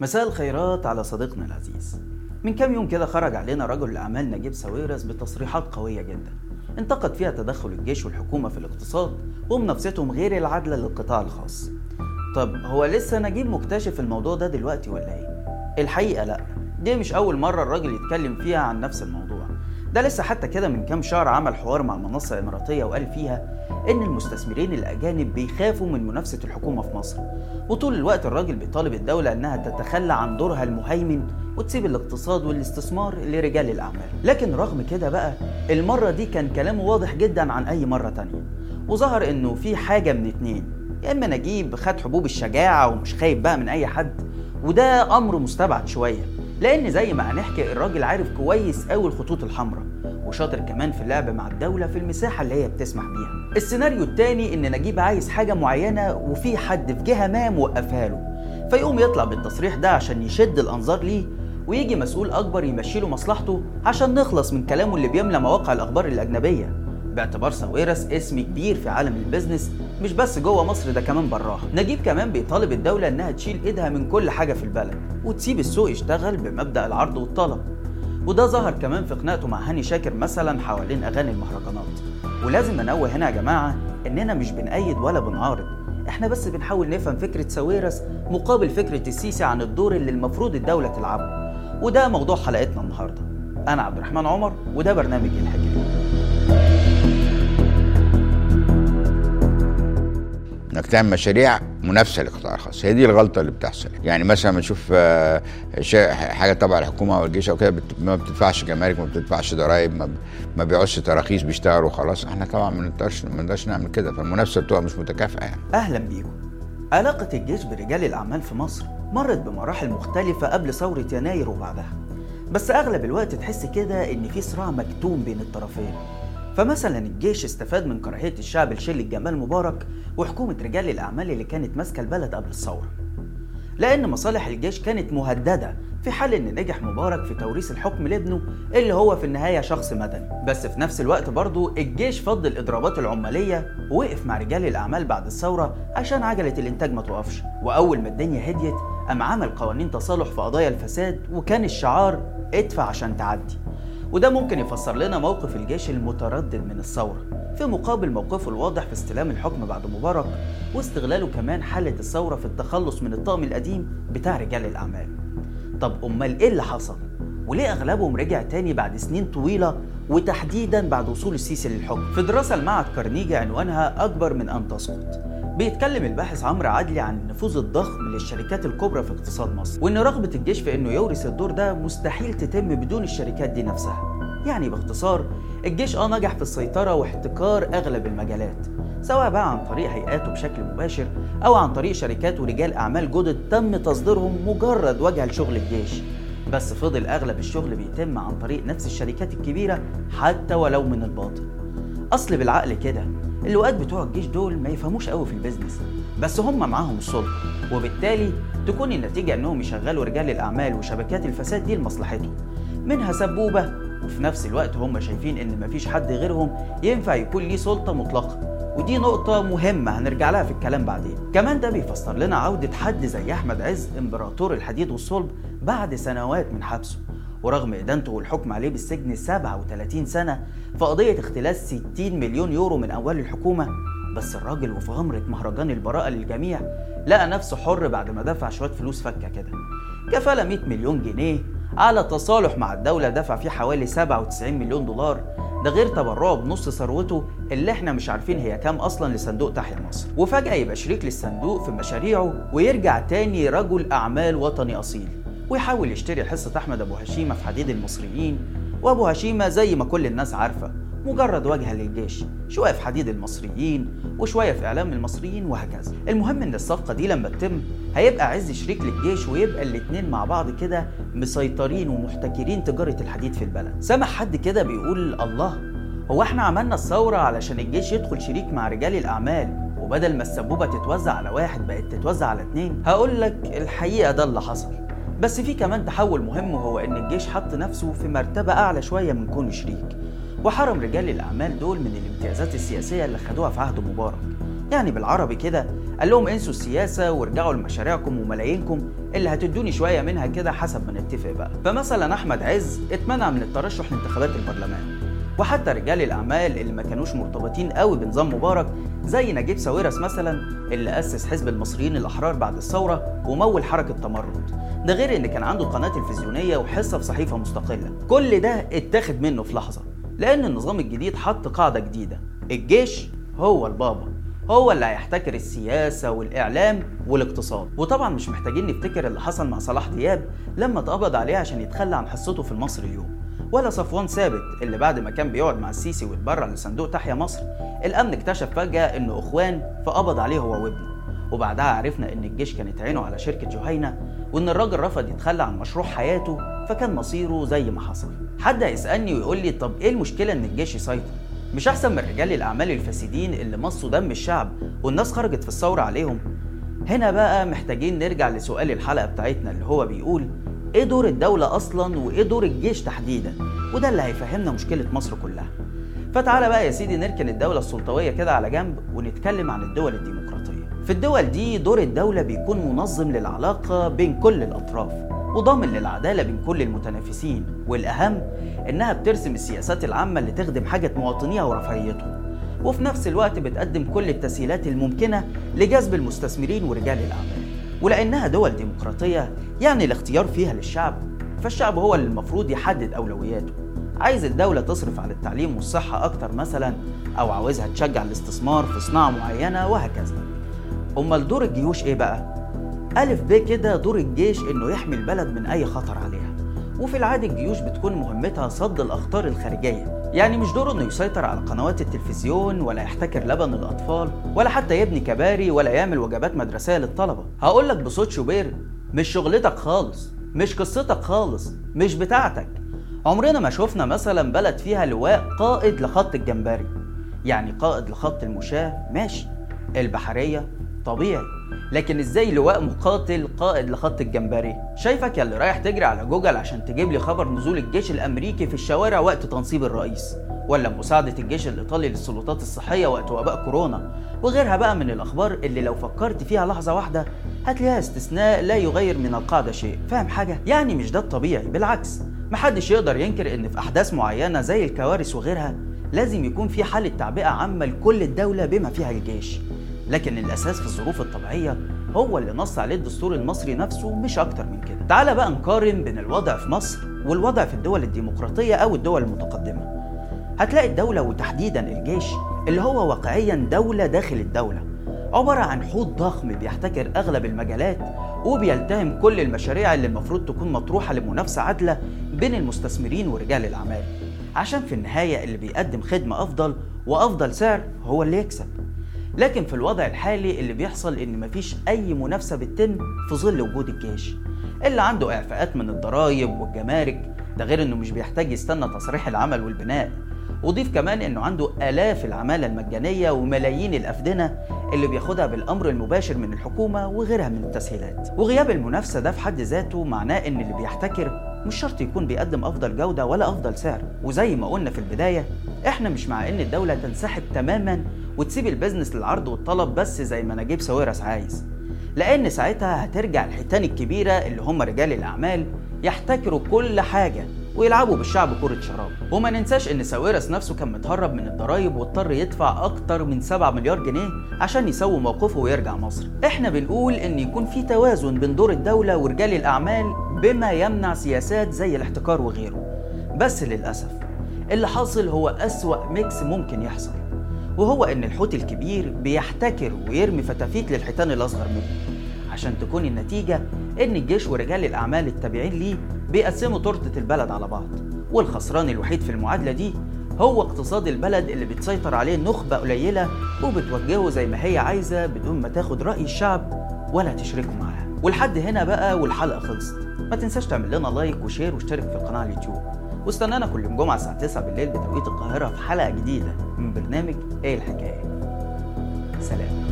مساء الخيرات على صديقنا العزيز. من كام يوم كده خرج علينا رجل الأعمال نجيب ساويرس بتصريحات قوية جدا. انتقد فيها تدخل الجيش والحكومة في الاقتصاد ومنافستهم غير العادلة للقطاع الخاص. طب هو لسه نجيب مكتشف الموضوع ده دلوقتي ولا إيه؟ الحقيقة لأ. دي مش أول مرة الراجل يتكلم فيها عن نفس الموضوع. ده لسه حتى كده من كام شهر عمل حوار مع منصة إماراتية وقال فيها إن المستثمرين الأجانب بيخافوا من منافسة الحكومة في مصر. وطول الوقت الراجل بيطالب الدولة إنها تتخلى عن دورها المهيمن وتسيب الاقتصاد والاستثمار لرجال الأعمال. لكن رغم كده بقى المرة دي كان كلامه واضح جدا عن أي مرة تانية. وظهر إنه في حاجة من اتنين. يا إما نجيب خد حبوب الشجاعة ومش خايف بقى من أي حد وده أمر مستبعد شوية. لأن زي ما هنحكي الراجل عارف كويس قوي الخطوط الحمراء وشاطر كمان في اللعب مع الدولة في المساحة اللي هي بتسمح بيها. السيناريو التاني إن نجيب عايز حاجة معينة وفي حد في جهة ما موقفها له. فيقوم يطلع بالتصريح ده عشان يشد الأنظار ليه ويجي مسؤول أكبر يمشي له مصلحته عشان نخلص من كلامه اللي بيملى مواقع الأخبار الأجنبية. باعتبار ساويرس اسم كبير في عالم ال business مش بس جوه مصر ده كمان براها نجيب كمان بيطالب الدولة إنها تشيل إيدها من كل حاجة في البلد وتسيب السوق يشتغل بمبدأ العرض والطلب. وده ظهر كمان في خناقته مع هاني شاكر مثلا حوالين أغاني المهرجانات. ولازم ننوه هنا يا جماعة إننا مش بنأيد ولا بنعارض. إحنا بس بنحاول نفهم فكرة ساويرس مقابل فكرة السيسي عن الدور اللي المفروض الدولة تلعبه. وده موضوع حلقتنا النهارده. أنا عبد الرحمن عمر وده برنامج الحكاية إنك تعمل مشاريع منافسة للقطاع الخاص. هي دي الغلطة اللي بتحصل. يعني مثلا لما نشوف آه، حاجة تبع الحكومة أو الجيش أو كده ما بتدفعش جمارك ما بتدفعش ضرائب ما, ب- ما بيعوزش تراخيص بيشتغلوا وخلاص. إحنا طبعا ما نقدرش ما نقدرش نعمل كده. فالمنافسة بتبقى مش متكافئة يعني. أهلا بيكم. علاقة الجيش برجال الأعمال في مصر مرت بمراحل مختلفة قبل ثورة يناير وبعدها. بس أغلب الوقت تحس كده إن في صراع مكتوم بين الطرفين. فمثلا الجيش استفاد من كراهية الشعب لشلة جمال مبارك وحكومة رجال الأعمال اللي كانت ماسكة البلد قبل الثورة. لأن مصالح الجيش كانت مهددة في حال إن نجح مبارك في توريث الحكم لابنه اللي هو في النهاية شخص مدني. بس في نفس الوقت برضو الجيش فض الإضرابات العمالية ووقف مع رجال الأعمال بعد الثورة عشان عجلة الإنتاج ما توقفش وأول ما الدنيا هديت قام عمل قوانين تصالح في قضايا الفساد وكان الشعار ادفع عشان تعدي. وده ممكن يفسر لنا موقف الجيش المتردد من الثورة في مقابل موقفه الواضح في استلام الحكم بعد مبارك واستغلاله كمان حالة الثورة في التخلص من الطقم القديم بتاع رجال الأعمال. طب أمال إيه اللي حصل؟ وليه أغلبهم رجع تاني بعد سنين طويلة وتحديدا بعد وصول السيسي للحكم؟ في دراسة لمعهد كارنيجي عنوانها أكبر من أن تسقط. بيتكلم الباحث عمرو عدلي عن النفوذ الضخم للشركات الكبرى في اقتصاد مصر وإن رغبة الجيش في إنه يورث الدور ده مستحيل تتم بدون الشركات دي نفسها. يعني باختصار الجيش آه نجح في السيطرة واحتكار أغلب المجالات سواء بقى عن طريق هيئاته بشكل مباشر أو عن طريق شركات ورجال أعمال جدد تم تصديرهم مجرد وجه لشغل الجيش. بس فضل أغلب الشغل بيتم عن طريق نفس الشركات الكبيرة حتى ولو من الباطن أصل بالعقل كده اللواءات بتوع الجيش دول ما يفهموش قوي في البيزنس بس هم معاهم السلطه وبالتالي تكون النتيجة إنهم يشغلوا رجال الأعمال وشبكات الفساد دي لمصلحتهم. منها سبوبة وفي نفس الوقت هم شايفين إن مفيش حد غيرهم ينفع يكون ليه سلطة مطلقة. ودي نقطة مهمة هنرجع لها في الكلام بعدين. كمان ده بيفسر لنا عودة حد زي أحمد عز إمبراطور الحديد والصلب بعد سنوات من حبسه. ورغم إدانته والحكم عليه بالسجن 37 سنة في قضية اختلاس 60 مليون يورو من أموال الحكومة بس الراجل وفي غمرة مهرجان البراءة للجميع لقى نفسه حر بعد ما دفع شوية فلوس فكة كده. كفالة 100 مليون جنيه على تصالح مع الدولة دفع فيه حوالي 97 مليون دولار. ده غير تبرعه بنص ثروته اللي إحنا مش عارفين هي كام أصلا لصندوق تحيا مصر. وفجأة يبقى شريك للصندوق في مشاريعه ويرجع تاني رجل أعمال وطني أصيل. ويحاول يشتري حصة أحمد أبو هشيمة في حديد المصريين وأبو هشيمة زي ما كل الناس عارفة مجرد واجهة للجيش شوية في حديد المصريين وشوية في إعلام المصريين وهكذا. المهم إن الصفقة دي لما تتم هيبقى عز شريك للجيش ويبقى الاتنين مع بعض كده مسيطرين ومحتكرين تجارة الحديد في البلد. سمع حد كده بيقول الله هو إحنا عملنا الثورة علشان الجيش يدخل شريك مع رجال الأعمال وبدل ما السبوبة تتوزع على واحد بقت تتوزع على اتنين؟ هقول لك الحقيقة ده اللي حصل. بس في كمان تحول مهم وهو إن الجيش حط نفسه في مرتبة أعلى شوية من كونه شريك. وحرم رجال الأعمال دول من الامتيازات السياسية اللي خدوها في عهد مبارك. يعني بالعربي كده قال لهم انسوا السياسة وارجعوا لمشاريعكم وملايينكم اللي هتدوني شوية منها كده حسب ما نتفق بقى. فمثلا أحمد عز اتمنع من الترشح لانتخابات البرلمان. وحتى رجال الأعمال اللي ما كانوش مرتبطين قوي بنظام مبارك زي نجيب ساويرس مثلا اللي أسس حزب المصريين الأحرار بعد الثورة ومول حركة تمرد. ده غير إن كان عنده قناة تلفزيونية وحصة في صحيفة مستقلة. كل ده اتاخد منه في لحظة لأن النظام الجديد حط قاعدة جديدة. الجيش هو البابا هو اللي هيحتكر السياسة والإعلام والاقتصاد. وطبعا مش محتاجين نفتكر اللي حصل مع صلاح دياب لما اتقبض عليه عشان يتخلى عن حصته في المصري اليوم. ولا صفوان ثابت اللي بعد ما كان بيقعد مع السيسي ويتبرع لصندوق تحيا مصر الأمن اكتشف فجأة إنه إخوان فقبض عليه هو وابنه. وبعدها عرفنا إن الجيش كانت عينه على شركة جهينة وإن الراجل رفض يتخلى عن مشروع حياته فكان مصيره زي ما حصل. حد هيسألني ويقول لي طب إيه المشكلة إن الجيش يسيطر؟ مش أحسن من رجال الأعمال الفاسدين اللي مصوا دم الشعب والناس خرجت في الثورة عليهم؟ هنا بقى محتاجين نرجع لسؤال الحلقة بتاعتنا اللي هو بيقول إيه دور الدولة أصلا وإيه دور الجيش تحديدا؟ وده اللي هيفهمنا مشكلة مصر كلها. فتعالى بقى يا سيدي نركن الدولة السلطوية كده على جنب ونتكلم عن الدول الديمقراطية. في الدول دي دور الدولة بيكون منظم للعلاقة بين كل الأطراف وضامن للعدالة بين كل المتنافسين والأهم إنها بترسم السياسات العامة اللي تخدم حاجة مواطنيها ورفاهيتهم وفي نفس الوقت بتقدم كل التسهيلات الممكنة لجذب المستثمرين ورجال الأعمال. ولأنها دول ديمقراطية يعني الاختيار فيها للشعب فالشعب هو اللي المفروض يحدد أولوياته. عايز الدولة تصرف على التعليم والصحة أكتر مثلا أو عاوزها تشجع الاستثمار في صناعة معينة وهكذا. أمال دور الجيوش إيه بقى؟ ألف ب كده دور الجيش إنه يحمي البلد من أي خطر عليها. وفي العادة الجيوش بتكون مهمتها صد الأخطار الخارجية. يعني مش دوره إنه يسيطر على قنوات التلفزيون ولا يحتكر لبن الأطفال ولا حتى يبني كباري ولا يعمل وجبات مدرسية للطلبة. هقول لك بصوت شوبير مش شغلتك خالص مش قصتك خالص مش بتاعتك. عمرنا ما شفنا مثلا بلد فيها لواء قائد لخط الجمبري. يعني قائد لخط المشاة ماشي. البحرية طبيعي. لكن إزاي لواء مقاتل قائد لخط الجمبري؟ شايفك اللي رايح تجري على جوجل عشان تجيب لي خبر نزول الجيش الأمريكي في الشوارع وقت تنصيب الرئيس. ولا مساعدة الجيش الإيطالي للسلطات الصحية وقت وباء كورونا. وغيرها بقى من الأخبار اللي لو فكرت فيها لحظة واحدة هتلاقيها استثناء لا يغير من القاعدة شيء. فاهم حاجة؟ يعني مش ده الطبيعي بالعكس. محدش يقدر ينكر إن في أحداث معينة زي الكوارث وغيرها لازم يكون في حالة تعبئة عامة لكل الدولة بما فيها الجيش. لكن الأساس في الظروف الطبيعية هو اللي نص عليه الدستور المصري نفسه مش أكتر من كده. تعال بقى نقارن بين الوضع في مصر والوضع في الدول الديمقراطية أو الدول المتقدمة. هتلاقي الدولة وتحديدا الجيش اللي هو واقعيا دولة داخل الدولة عبارة عن حوض ضخم بيحتكر أغلب المجالات وبيلتهم كل المشاريع اللي المفروض تكون مطروحة لمنافسة عادلة بين المستثمرين ورجال الأعمال. عشان في النهاية اللي بيقدم خدمة أفضل وأفضل سعر هو اللي يكسب. لكن في الوضع الحالي اللي بيحصل إن مفيش أي منافسة بتتم في ظل وجود الجيش اللي عنده إعفاءات من الضرايب والجمارك ده غير إنه مش بيحتاج يستنى تصريح العمل والبناء. وضيف كمان إنه عنده آلاف العمالة المجانية وملايين الأفدنة اللي بياخدها بالأمر المباشر من الحكومة وغيرها من التسهيلات. وغياب المنافسة ده في حد ذاته معناه إن اللي بيحتكر مش شرط يكون بيقدم أفضل جودة ولا أفضل سعر. وزي ما قلنا في البداية إحنا مش مع إن الدولة تنسحب تماما وتسيب ال business للعرض والطلب بس زي ما نجيب ساويرس عايز. لأن ساعتها هترجع الحيتان الكبيرة اللي هم رجال الأعمال يحتكروا كل حاجة. ويلعبوا بالشعب كرة شراب. وما ننساش إن ساويرس نفسه كان متهرب من الضرايب واضطر يدفع أكتر من 7 مليار جنيه عشان يسوي موقفه ويرجع مصر. إحنا بنقول إن يكون في توازن بين دور الدولة ورجال الأعمال بما يمنع سياسات زي الاحتكار وغيره. بس للأسف اللي حاصل هو أسوأ mix ممكن يحصل وهو إن الحوت الكبير بيحتكر ويرمي فتافيت للحيتان الأصغر منه. عشان تكون النتيجة إن الجيش ورجال الأعمال التابعين ليه بيقسموا تورتة البلد على بعض والخسران الوحيد في المعادلة دي هو اقتصاد البلد اللي بتسيطر عليه نخبة قليلة وبتوجهه زي ما هي عايزة بدون ما تاخد رأي الشعب ولا تشركه معاها ولحد هنا بقى والحلقة خلصت. ما تنساش تعمل لنا like و share واشترك في القناة على اليوتيوب. واستنانا كل يوم جمعة الساعة 9 بالليل بتوقيت القاهرة في حلقة جديدة من برنامج إيه الحكاية. سلام.